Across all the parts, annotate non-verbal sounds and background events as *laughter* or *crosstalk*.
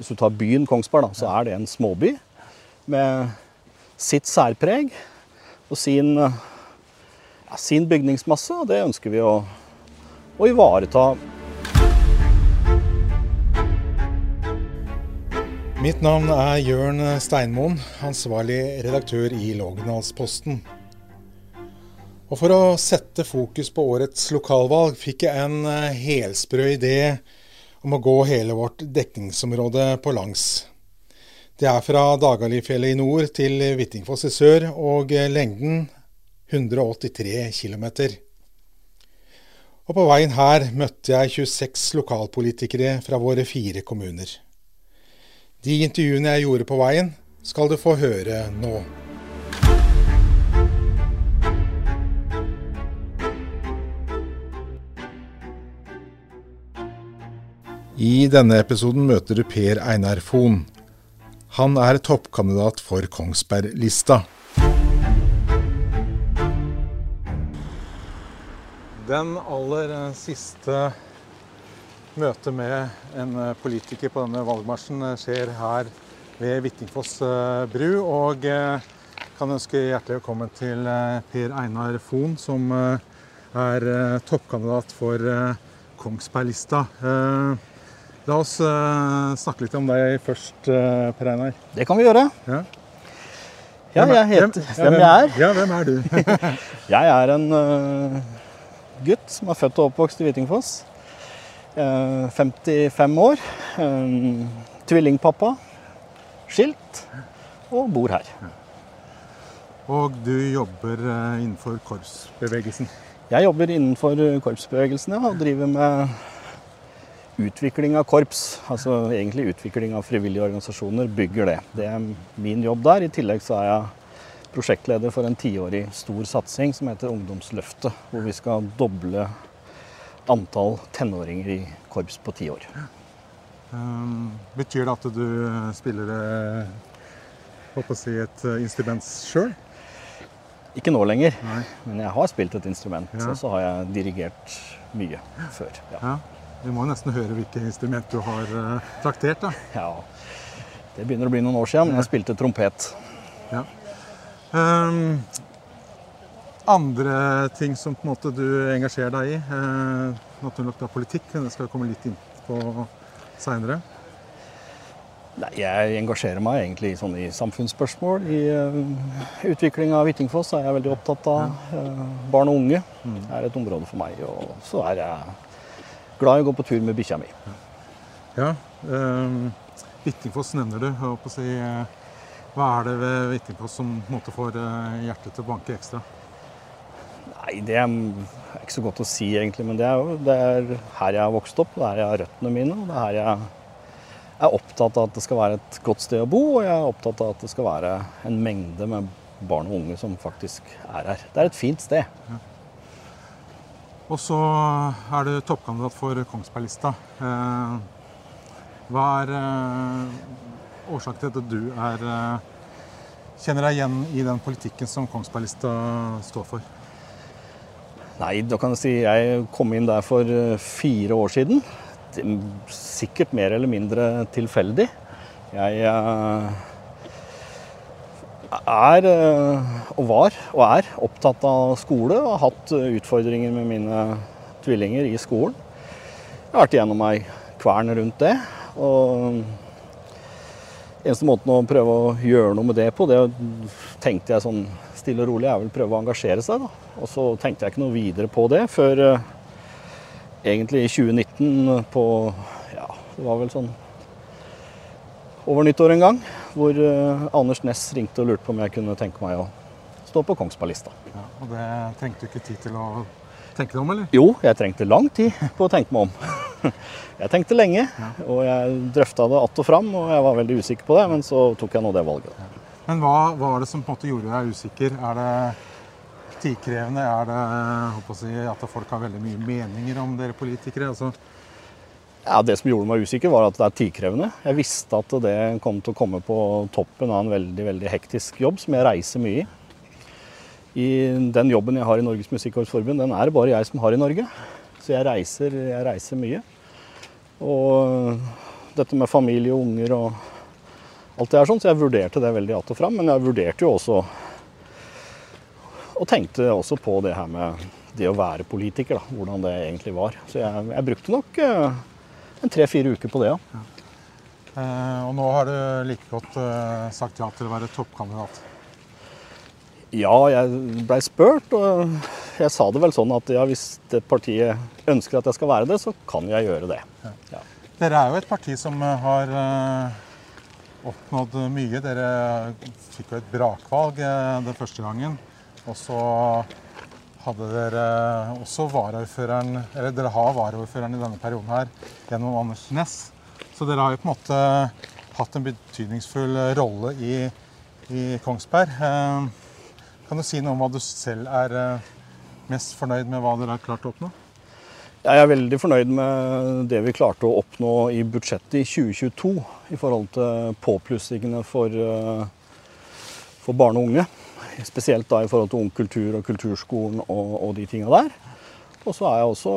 Hvis du tar byen Kongsberg, da, så er det en småby med sitt særpreg og sin, ja, sin bygningsmasse. Og det ønsker vi å, å ivareta. Mitt navn er Jørn Steinmoen, ansvarlig redaktør i Lågendalsposten. Og For å sette fokus på årets lokalvalg fikk jeg en helsprø idé om å gå hele vårt dekningsområde på langs. Det er fra Dagalifjellet i nord til Hvittingfoss i sør, og lengden 183 km. Og på veien her møtte jeg 26 lokalpolitikere fra våre fire kommuner. De intervjuene jeg gjorde på veien, skal du få høre nå. I denne episoden møter du Per Einar Fon. Han er toppkandidat for Kongsberg-lista. Den aller siste møtet med en politiker på denne valgmarsjen skjer her ved Hvittingfoss bru. Og kan ønske hjertelig velkommen til Per Einar Fon, som er toppkandidat for Kongsberg-lista. La oss uh, snakke litt om deg først, uh, Per Einar. Det kan vi gjøre. Ja, ja jeg heter hvem, hvem, jeg er? Ja, hvem er du? *laughs* jeg er en uh, gutt som er født og oppvokst i Hvitingfoss. 55 år. tvillingpappa. Skilt. Og bor her. Og du jobber innenfor korpsbevegelsen? Jeg jobber innenfor korpsbevegelsen ja, og driver med utvikling av korps, altså egentlig utvikling av frivillige organisasjoner, bygger det. Det er min jobb der. I tillegg så er jeg prosjektleder for en tiårig stor satsing som heter Ungdomsløftet, hvor vi skal doble antall tenåringer i korps på ti år. Um, betyr det at du spiller håper å si, et instrument sjøl? Ikke nå lenger, Nei. men jeg har spilt et instrument. Ja. Og så har jeg dirigert mye før. Ja. Ja. Vi må nesten høre hvilket instrument du har uh, traktert. da. ja. Det begynner å bli noen år siden, men jeg spilte trompet. Ja. Um, andre ting som på en måte du engasjerer deg i? Uh, naturlig nok da politikk, det skal vi komme litt inn på seinere. Nei, jeg engasjerer meg egentlig sånn i samfunnsspørsmål. I uh, utviklinga av Hvittingfoss er jeg veldig opptatt av. Uh, barn og unge Mm. er et område for meg. Og så er jeg glad i å gå på tur med bikkja mi. Ja. Um, Hvittingfoss nevner du. Si, uh, hva er det ved Hvittingfoss som måte får uh, hjertet til å banke ekstra? Nei, det er ikke så godt å si egentlig, men det er jo det er her jeg har vokst opp. Det er her jeg har røttene mine. og det er her jeg er opptatt av at det skal være et godt sted å bo, og jeg er opptatt av at det skal være en mengde med barn og unge som faktisk er her. Det er et fint sted. Og så er du toppkandidat for Kongsberg-lista. Eh, hva er eh, årsaken til at du er eh, kjenner deg igjen i den politikken som Kongsberg-lista står for? Nei, da kan jeg si jeg kom inn der for fire år siden. Sikkert mer eller mindre tilfeldig. Jeg er, eh, og var, og er opptatt av skole og har hatt eh, utfordringer med mine tvillinger i skolen. Jeg har vært igjennom ei kvern rundt det. og Eneste måten å prøve å gjøre noe med det på, det tenkte jeg sånn stille og rolig, er vel prøve å engasjere seg. da. Og så tenkte jeg ikke noe videre på det før eh, egentlig i 2019 på Ja, det var vel sånn over nyttår en gang, hvor eh, Anders Næss ringte og lurte på om jeg kunne tenke meg å stå på Kongsberg-lista. Ja, og det trengte du ikke tid til å tenke deg om, eller? Jo, jeg trengte lang tid *laughs* på å tenke meg om. *laughs* Jeg tenkte lenge, og jeg drøfta det att og fram, og jeg var veldig usikker på det, men så tok jeg nå det valget. Men hva var det som på en måte gjorde deg usikker? Er det tidkrevende? Er det jeg si, at folk har veldig mye meninger om dere politikere? Altså, Ja, Det som gjorde meg usikker, var at det er tidkrevende. Jeg visste at det kom til å komme på toppen av en veldig veldig hektisk jobb, som jeg reiser mye i. I den jobben jeg har i Norges Musikkorpsforbund, den er det bare jeg som har i Norge. Så jeg reiser, jeg reiser mye. Og dette med familie og unger og alt det her sånn, så jeg vurderte det veldig att og fram. Men jeg vurderte jo også Og tenkte også på det her med det å være politiker, da. Hvordan det egentlig var. Så jeg, jeg brukte nok eh, tre-fire uker på det, ja. Eh, og nå har du like godt eh, sagt ja til å være toppkandidat. Ja, jeg blei spurt, og jeg sa det vel sånn at ja, hvis partiet ønsker at jeg skal være det, så kan jeg gjøre det. Ja. Dere er jo et parti som eh, har eh, oppnådd mye. Dere fikk jo et brakvalg den første gangen. Og så hadde dere også varaordføreren Eller dere har varaordføreren i denne perioden her gjennom Anders Næss. Så dere har jo på en måte hatt en betydningsfull rolle i, i Kongsberg. Eh, Kan du si noe om hva du selv er eh, mest fornøyd med hva dere har klart å oppnå? Jeg er veldig fornøyd med det vi klarte å oppnå i budsjettet i 2022 i forhold til påplussingene for, eh, for barn og unge. Spesielt da i forhold til Ung kultur og Kulturskolen og, og de tinga der. Og så er jeg også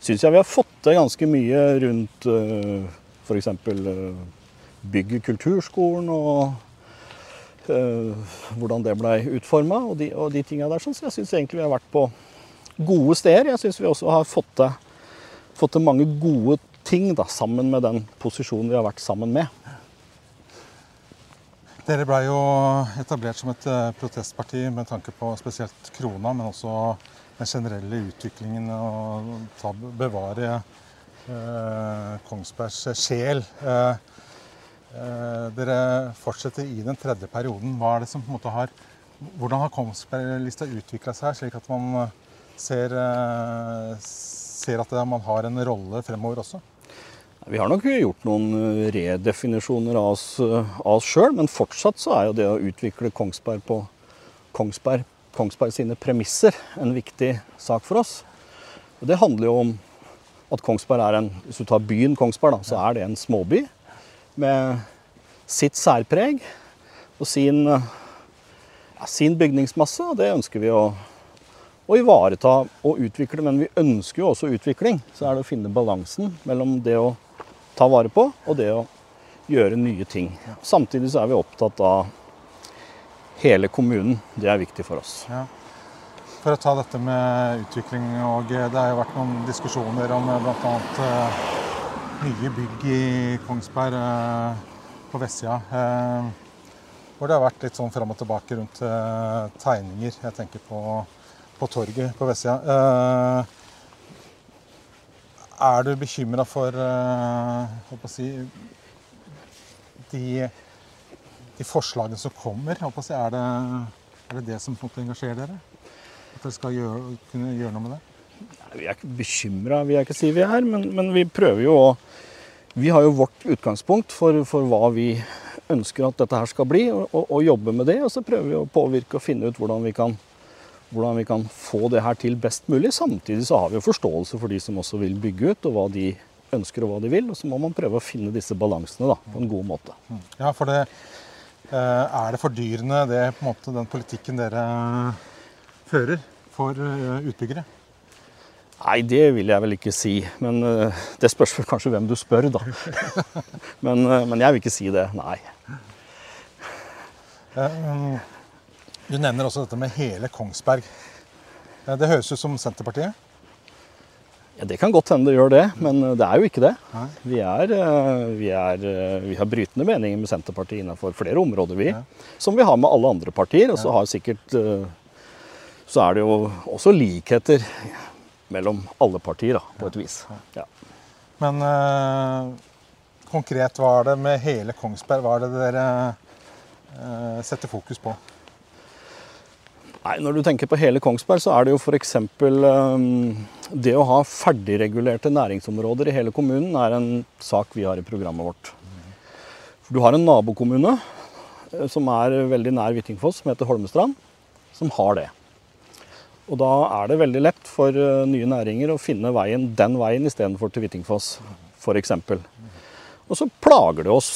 Syns jeg vi har fått til ganske mye rundt uh, f.eks. Uh, bygget Kulturskolen og uh, hvordan det blei utforma og de, og de tinga der. sånn. Så jeg syns egentlig vi har vært på gode steder. Jeg syns vi også har fått til, fått til mange gode ting da, sammen med den posisjonen vi har vært sammen med. Dere blei jo etablert som et eh, protestparti med tanke på spesielt krona, men også den generelle utviklingen og ta, bevare eh, Kongsbergs sjel. Eh, eh, dere fortsetter i den tredje perioden. Hva er det som på en måte har, hvordan har Kongsberg-lista utvikla seg, slik at man eh, ser, eh, ser at man har en rolle fremover også? Vi har nok gjort noen eh, redefinisjoner av oss, av oss sjøl, men fortsatt så er jo det å utvikle Kongsberg på Kongsberg, Kongsberg sine premisser en viktig sak for oss. Og det handler jo om at Kongsberg er en Hvis du tar byen Kongsberg, da, så er det en småby med sitt særpreg og sin, ja, sin bygningsmasse. Og det ønsker vi å, å ivareta og utvikle. Men vi ønsker jo også utvikling. Så er det å finne balansen mellom det å ta vare på, og det å gjøre nye ting. Samtidig så er vi opptatt av hele kommunen. Det er viktig for oss. Ja. For å ta dette med utvikling, og det har jo vært noen diskusjoner om bl.a. Uh, nye bygg i Kongsberg uh, på vestsida. Uh, hvor det har vært litt sånn fram og tilbake rundt tegninger. Jeg tenker på, på torget på vestsida. Er du bekymra for uh, si, de, de, forslagene som kommer? Si, er, det, er, det, det som engasjerer dere? At dere skal gjøre, kunne gjøre noe med det? Vi er ikke bekymra, vil jeg ikke si vi er. Men, men, vi prøver jo å Vi har jo vårt utgangspunkt for, for hva vi ønsker at dette her skal bli, og, og, og jobbe med det. Og så prøver vi å påvirke og finne ut hvordan vi kan hvordan vi kan få det her til best mulig. Samtidig så har vi jo forståelse for de som også vil bygge ut, og hva de ønsker og hva de vil. Og så må man prøve å finne disse balansene da, på en god måte. Ja, for det, er det fordyrende, det, på en måte, den politikken dere fører for utbyggere? Nei, det vil jeg vel ikke si. Men det spørs vel kanskje hvem du spør, da. *laughs* men, men jeg vil ikke si det. Nei. Du nevner også dette med hele Kongsberg. Det høres ut som Senterpartiet? Ja, Det kan godt hende det gjør det, men det er jo ikke det. Vi, er, vi, er, vi har brytende meninger med Senterpartiet innenfor flere områder, vi. Ja. Som vi har med alle andre partier. Og så har sikkert Så er det jo også likheter mellom alle partier, da, på et vis. Ja. Men konkret, hva er det med hele Kongsberg? Hva er det dere setter fokus på? Nei, Når du tenker på hele Kongsberg, så er det jo f.eks. Um, det å ha ferdigregulerte næringsområder i hele kommunen er en sak vi har i programmet vårt. For du har en nabokommune som er veldig nær Hvittingfoss, som heter Holmestrand, som har det. Og da er det veldig lett for nye næringer å finne veien den veien istedenfor til Hvittingfoss, f.eks. Og så plager det oss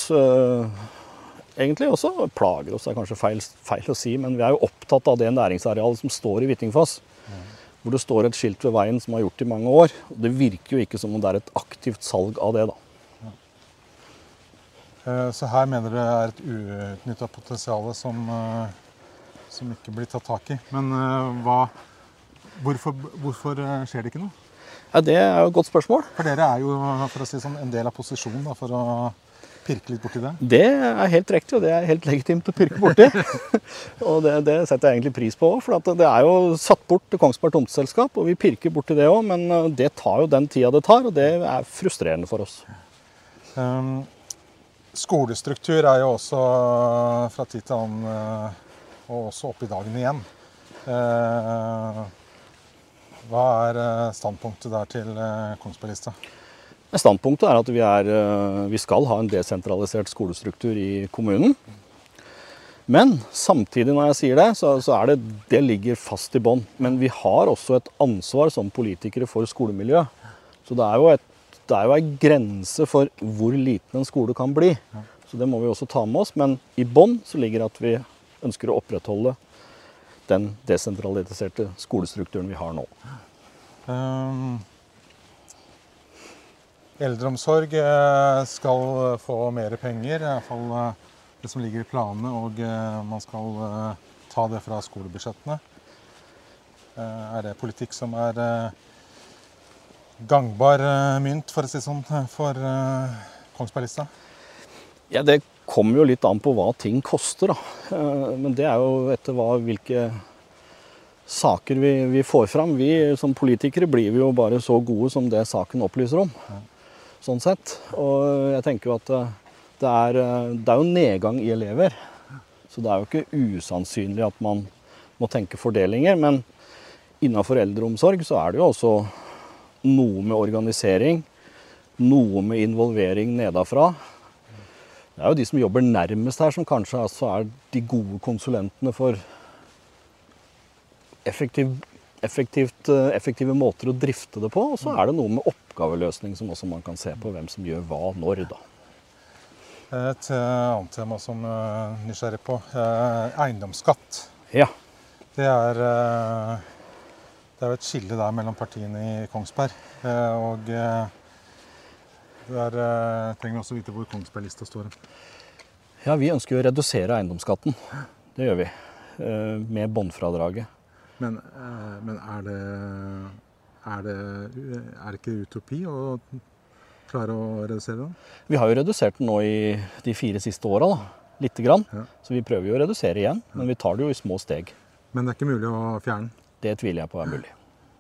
egentlig også plager oss, det er kanskje feil, feil, å si, men vi er jo opptatt av det næringsarealet som står i Hvittingfoss. Mm. Hvor det står et skilt ved veien som har gjort det i mange år. og Det virker jo ikke som om det er et aktivt salg av det. da. Eh, Så her mener dere er et uutnytta potensial som, eh, som ikke blir tatt tak i. Men eh, hva, hvorfor, hvorfor skjer det ikke noe? Ja, det er jo et godt spørsmål. For dere er jo for å si sånn, en del av posisjonen da, for å pirke litt borti det. Det er helt riktig, og det er helt legitimt å pirke borti. *laughs* og det, det setter jeg egentlig pris på òg, for at det er jo satt bort til Kongsberg Tomteselskap, og vi pirker borti det òg, men eh, det tar jo den tida det tar, og det er frustrerende for oss. Um, skolestruktur er jo også eh, fra tid til annen, eh, og også oppe i dagen igjen. Uh, Hva er standpunktet der til Kongsberg-lista? Standpunktet er at vi, er, eh, vi skal ha en desentralisert skolestruktur i kommunen. Men samtidig når jeg sier det, så, så er det, det ligger fast i bånn. Men vi har også et ansvar som politikere for skolemiljøet. Så det er jo et ei grense for hvor liten en skole kan bli. Så det må vi også ta med oss. Men i bånn så ligger at vi ønsker å opprettholde den desentraliserte skolestrukturen vi har nå. Um, eldreomsorg eh, skal få mer penger, i hvert fall eh, det som ligger i planene, og eh, man skal ta det fra skolebudsjettene. Er det politikk som er gangbar mynt, for å si det sånn, for Kongsberglista? Ja, Det kommer jo litt an på hva ting koster, da. Men det er jo etter hva, hvilke saker vi, vi får fram. Vi som politikere blir vi jo bare så gode som det saken opplyser om. Sånn sett. Og jeg tenker jo at eh, det er, eh, det er jo nedgang i elever. Så det er jo ikke usannsynlig at man må tenke fordelinger. Men innenfor eldreomsorg så er det jo også noe med organisering, noe med involvering nedafra. Det er jo de som jobber nærmest her, som kanskje altså er de gode konsulentene for effektiv, effektivt, eh, effektive måter å drifte det på. Og så er det noe med oppgaveløsning som også man kan se på hvem som gjør hva når, da. Et eh, annet tema som jeg er nysgjerrig på, eh, eiendomsskatt. Ja. Det er, eh, det er jo et skille der mellom partiene i Kongsberg. eh, Og eh, der eh, trenger vi også vite hvor Kongsberg-lista står. ja, vi ønsker jo å redusere eiendomsskatten. Det gjør vi. eh, Med båndfradraget. Men, eh, men er, det, er, det, er det ikke utopi å klare å redusere den? Vi har jo redusert den nå i de fire siste åra. Lite grann. Ja. Så vi prøver jo å redusere igjen, men vi tar det jo i små steg. Men det er ikke mulig å fjerne den. Det tviler jeg på er mulig.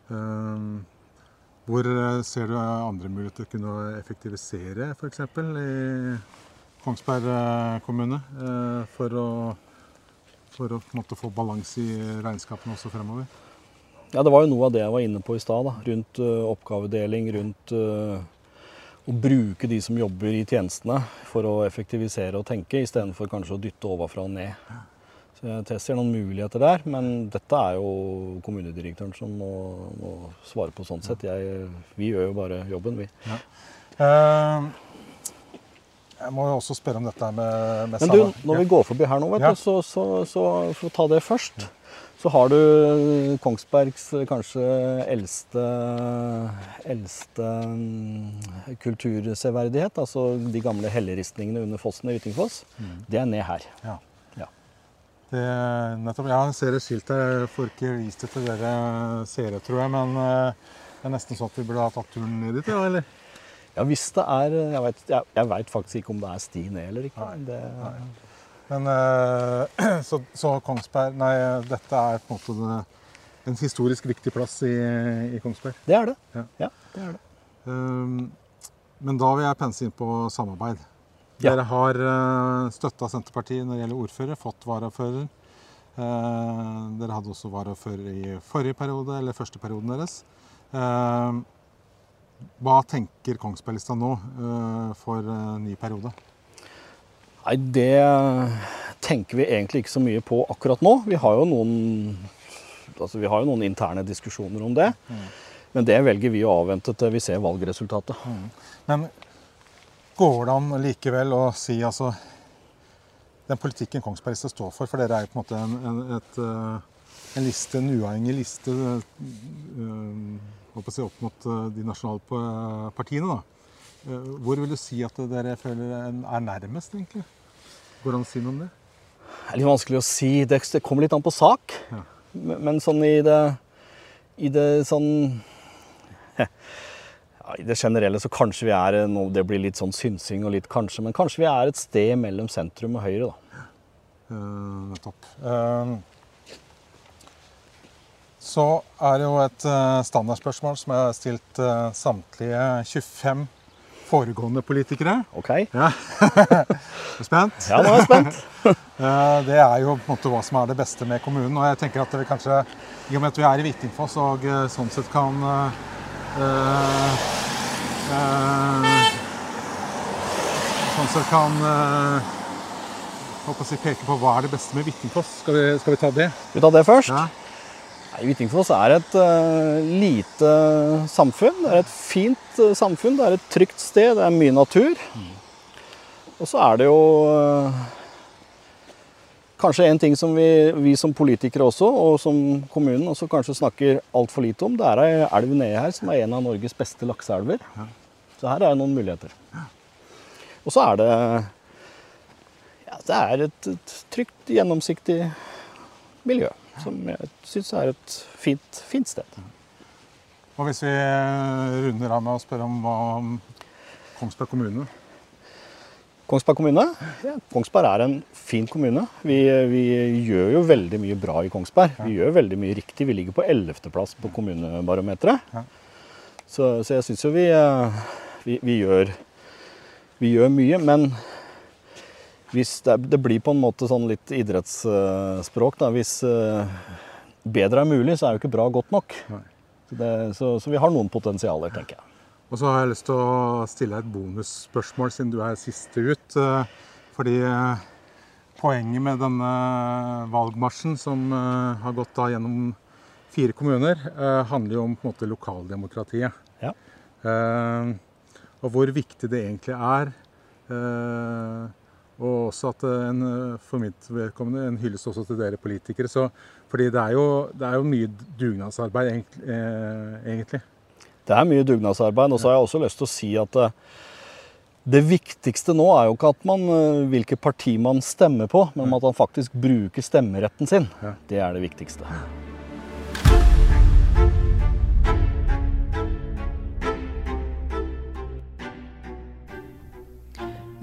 Um, Hvor eh, ser du andre muligheter til å kunne effektivisere f.eks. i Kongsberg eh, kommune? For å, for å få balanse i regnskapene også fremover? Ja, Det var jo noe av det jeg var inne på i stad, rundt uh, oppgavedeling, rundt uh, å bruke de som jobber i tjenestene for å effektivisere og tenke, istedenfor kanskje å dytte ovenfra og ned. Så jeg tester noen muligheter der, men dette er jo kommunedirektøren som må, må svare på sånn sett. Jeg, vi gjør jo bare jobben, vi. Eh, Jeg må jo også spørre om dette med, med Men du, når vi går forbi her nå, vet Ja. du, så, så, så så ta det først, så har du Kongsbergs kanskje eldste, eldste mm, kulturseverdighet, altså de gamle helleristningene under fossen i Ytingfoss. Det er ned her. Ja. Ja. Det, nettopp, jeg ser et skilt der. Jeg får ikke vist det til dere seere, tror jeg. Men eh, det er nesten sånn at vi burde ha tatt turen ned dit, ja, eller? Ja, hvis det er Jeg vet, jeg, jeg vet faktisk ikke om det er sti ned eller ikke. Det, Men eh, *clears throat* så, så Kongsberg Nei, dette er på en måte det, en historisk viktig plass i, i Kongsberg. det er det. Ja. Ja, det er det. Um, men da vil jeg pense inn på samarbeid. Ja. Dere har uh, støtta Senterpartiet når det gjelder ordfører, fått varafører. Uh, dere hadde også varafører i forrige periode, eller første perioden deres. Uh, hva tenker Kongsberg-lista nå uh, for eh, ny periode? Nei, det tenker vi egentlig ikke så mye på akkurat nå. Vi har jo noen, altså vi har jo noen interne diskusjoner om det. Men det velger vi å avvente til vi ser valgresultatet. Men går det an likevel å si altså Den politikken Kongsberg-lista står for, for dere er jo på en måte en, en, et, eh, en liste, en uavhengig liste eh, håper å si, opp mot eh, de nasjonale partiene. da. Eh, Hvor vil du si at dere føler er nærmest, egentlig? Går det an å si noe om det? Det er litt vanskelig å si. Det, det kommer litt an på sak. Ja. Men, men sånn i det I det sånn *laughs* ja, I det generelle så kanskje vi er nå, Det blir litt sånn synsing og litt kanskje, men kanskje vi er et sted mellom sentrum og høyre, da. Uh, Nettopp. Uh, så er det jo et uh, standardspørsmål som jeg har stilt samtlige 25 foregående politikere. OK? Ja. *laughs* er du spent? Ja, nå er jeg spent. *laughs* Det er jo på en måte hva som er det beste med kommunen. Og jeg tenker at vi kanskje, i og med at vi er i Hvittingfoss og eh, sånn sett kan eh, eh, Sånn sett kan eh, håper jeg peke på hva er det beste med Hvittingfoss. Skal skal vi ta det? Vi ta det først? Ja. Nei, Hvittingfoss er et uh, lite samfunn. Det er et fint uh, samfunn. Det er et trygt sted. Det er mye natur. Og så er det jo uh, kanskje en ting som vi, vi som politikere også, og som kommunen også kanskje snakker altfor lite om. Det er ei elv nede her som er en av Norges beste lakseelver. Så her er det noen muligheter. Og så er det ja, det er et, et trygt, gjennomsiktig miljø. Som jeg syns er et fint, fint sted. Og hvis vi eh, runder av med å spørre om hva Kongsberg kommune Kongsberg kommune. Ja, Kongsberg er en fin kommune. Vi, vi gjør jo veldig mye bra i Kongsberg. Vi gjør veldig mye riktig. Vi ligger på 11.-plass på kommunebarometeret. Ja. Så, så jeg syns jo vi, eh, vi, vi, gjør, vi gjør mye. Men hvis det, det blir på en måte sånn litt idrettsspråk, da. Hvis eh, bedre er mulig, så er jo ikke bra godt nok. Så, det, så, så vi har noen potensialer, tenker jeg. Og så har jeg lyst til å stille et bonusspørsmål, siden du er siste ut. eh, Fordi eh, poenget med denne valgmarsjen, som har gått da gjennom fire kommuner, handler jo om på en måte lokaldemokratiet. Ja. Og hvor viktig det egentlig er. Eh, Og også at en, eh, for mitt vedkommende en hyllest også til dere politikere. Så, fordi det er, jo, det er jo mye dugnadsarbeid, egentlig. eh. Det er mye dugnadsarbeid. Og så har jeg også lyst til å si at eh, det viktigste nå er jo ikke at man, eh, hvilket parti man stemmer på, men at man faktisk bruker stemmeretten sin. Det er det viktigste.